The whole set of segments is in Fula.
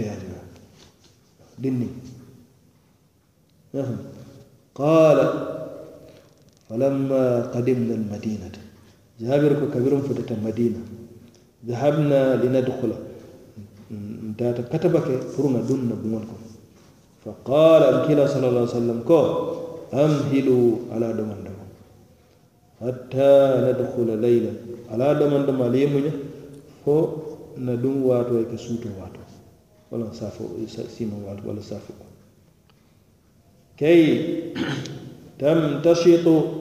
فيها يا قال فلما قدمنا المدينة جابر كبير فتت المدينة ذهبنا لندخل. داتا كتبك فرنا دون بمنكم فقال الكلا صلى الله عليه وسلم كو أمهلوا على دمان دمان حتى ندخل ليلا. على دمان دمان ليمنا فو ندوم واتو يكسوتو واتو. wala safo simo waat wala safo. Kay tamtashitu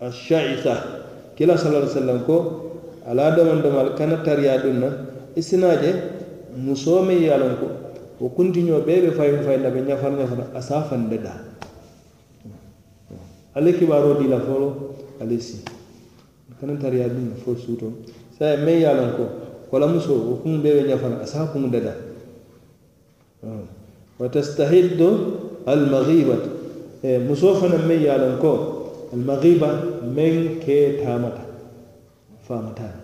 ashaisa kila sallallahu alaihi wasallam ko ala daman damal kana tariya dunna isinaje musome yalon ko o kuntinyo bebe fay fayin be nyafar nyafar asafan dada ale kibaro di la folo ale si. Kana tariya dunna fo suto sai e me yalon ko kola muso o kun bebe nyafar asafun dada آه. وتستهد المغيبة. إيه، مصوفنا مي على يالنكو المغيبة من كي تامتا. فامتا.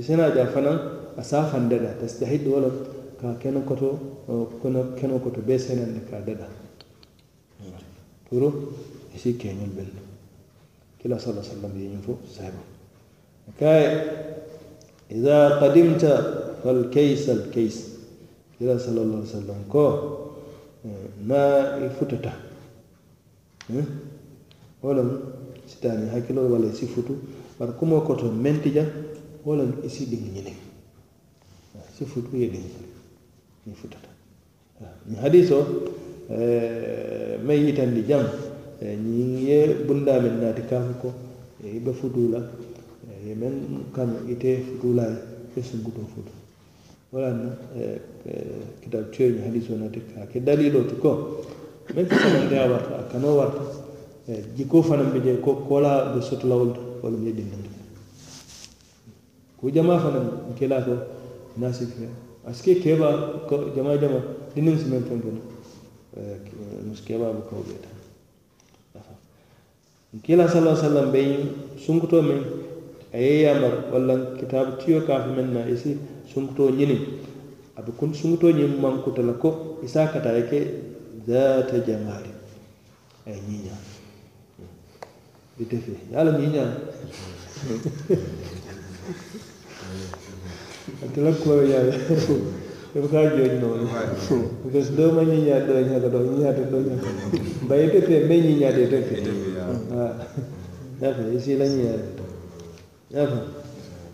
سنا جافنا أسافا ددا تستهد ولا كنو كتو كنو كتو بيسنا لكا ددا تورو يسي كينيل بل كلا صلى الله عليه وسلم ينفو صاحبه كاي إذا قدمت فالكيس الكيس. kira sallallah alih sallam ko eh, ma i futata eh? wo lem sitani hakkilol walla e si futu bara kumo koto mentija wo isi e ah, ɗin ñinin si futu ye ɗin ñinin ni futata. Ñi hadis o eh, may yitandi jam ñi ye bundamen naati kam ko iɓe futula ye men kam ite futulaye e sunguto futu. waɗanno e kitabuteeji hadis o nati ake dalilo ti ko meŋ ka sabanteya warta a kanoo warta jikoo fanaŋ be je ko koolaa be sotolawol to wolu ye dindinta ko jamaa fanaŋ kelaa ko naasi fe parce que keeba ko jamaa jama dinniŋ si meŋ feŋ fena musu keebaa be kawo bee ta nkila sala be sunkutoo meŋ a ye yamar walla kitabu tiyo kafu meŋ na isi sumuto nyini. Abu kun sumuto ñiŋ mankuta la ko isa kata ye ke zata jamali a ye ñiña ite fe ye a la ñiña ate la kuwo yaa ibuka joni because doo ma ñiña doo ñaka doo ñiñate doo ñaka ba ite me ñiñate ite fe waaw. Fe isi la ñiñate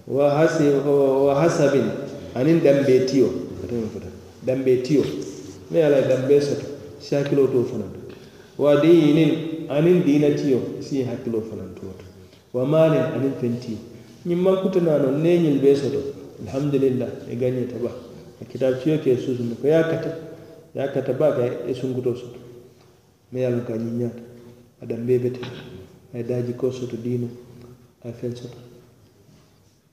wa hasabin. Anin dambe tiyo. Dambe tiyo. Me ala dambe soto. Si hakkilo to fananto. Wa dinin anin dina tiyo. Si hakkilo fananto woto. Wa malin anin fentiyo ñiŋ mankutana noon ne ñiŋ be soto. Alhamdulillah e gañeta ba. E A kitabe tiyo ke susunu ko ya kata. Ya kata ba ka e sunkuto soto. Me ye lon ka ñiŋ ñaata adan be bete. Ay daji ko soto diino ay feŋ soto.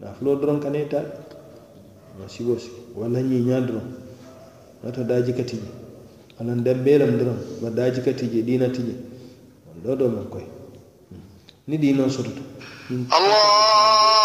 na doroŋ ka ne ta na sigo si wannan yi nya doron wata daji ka tije anan dan belam doron ba daji ka tije dina tije wanda do man koy hmm. ni diinoo surutu Allah!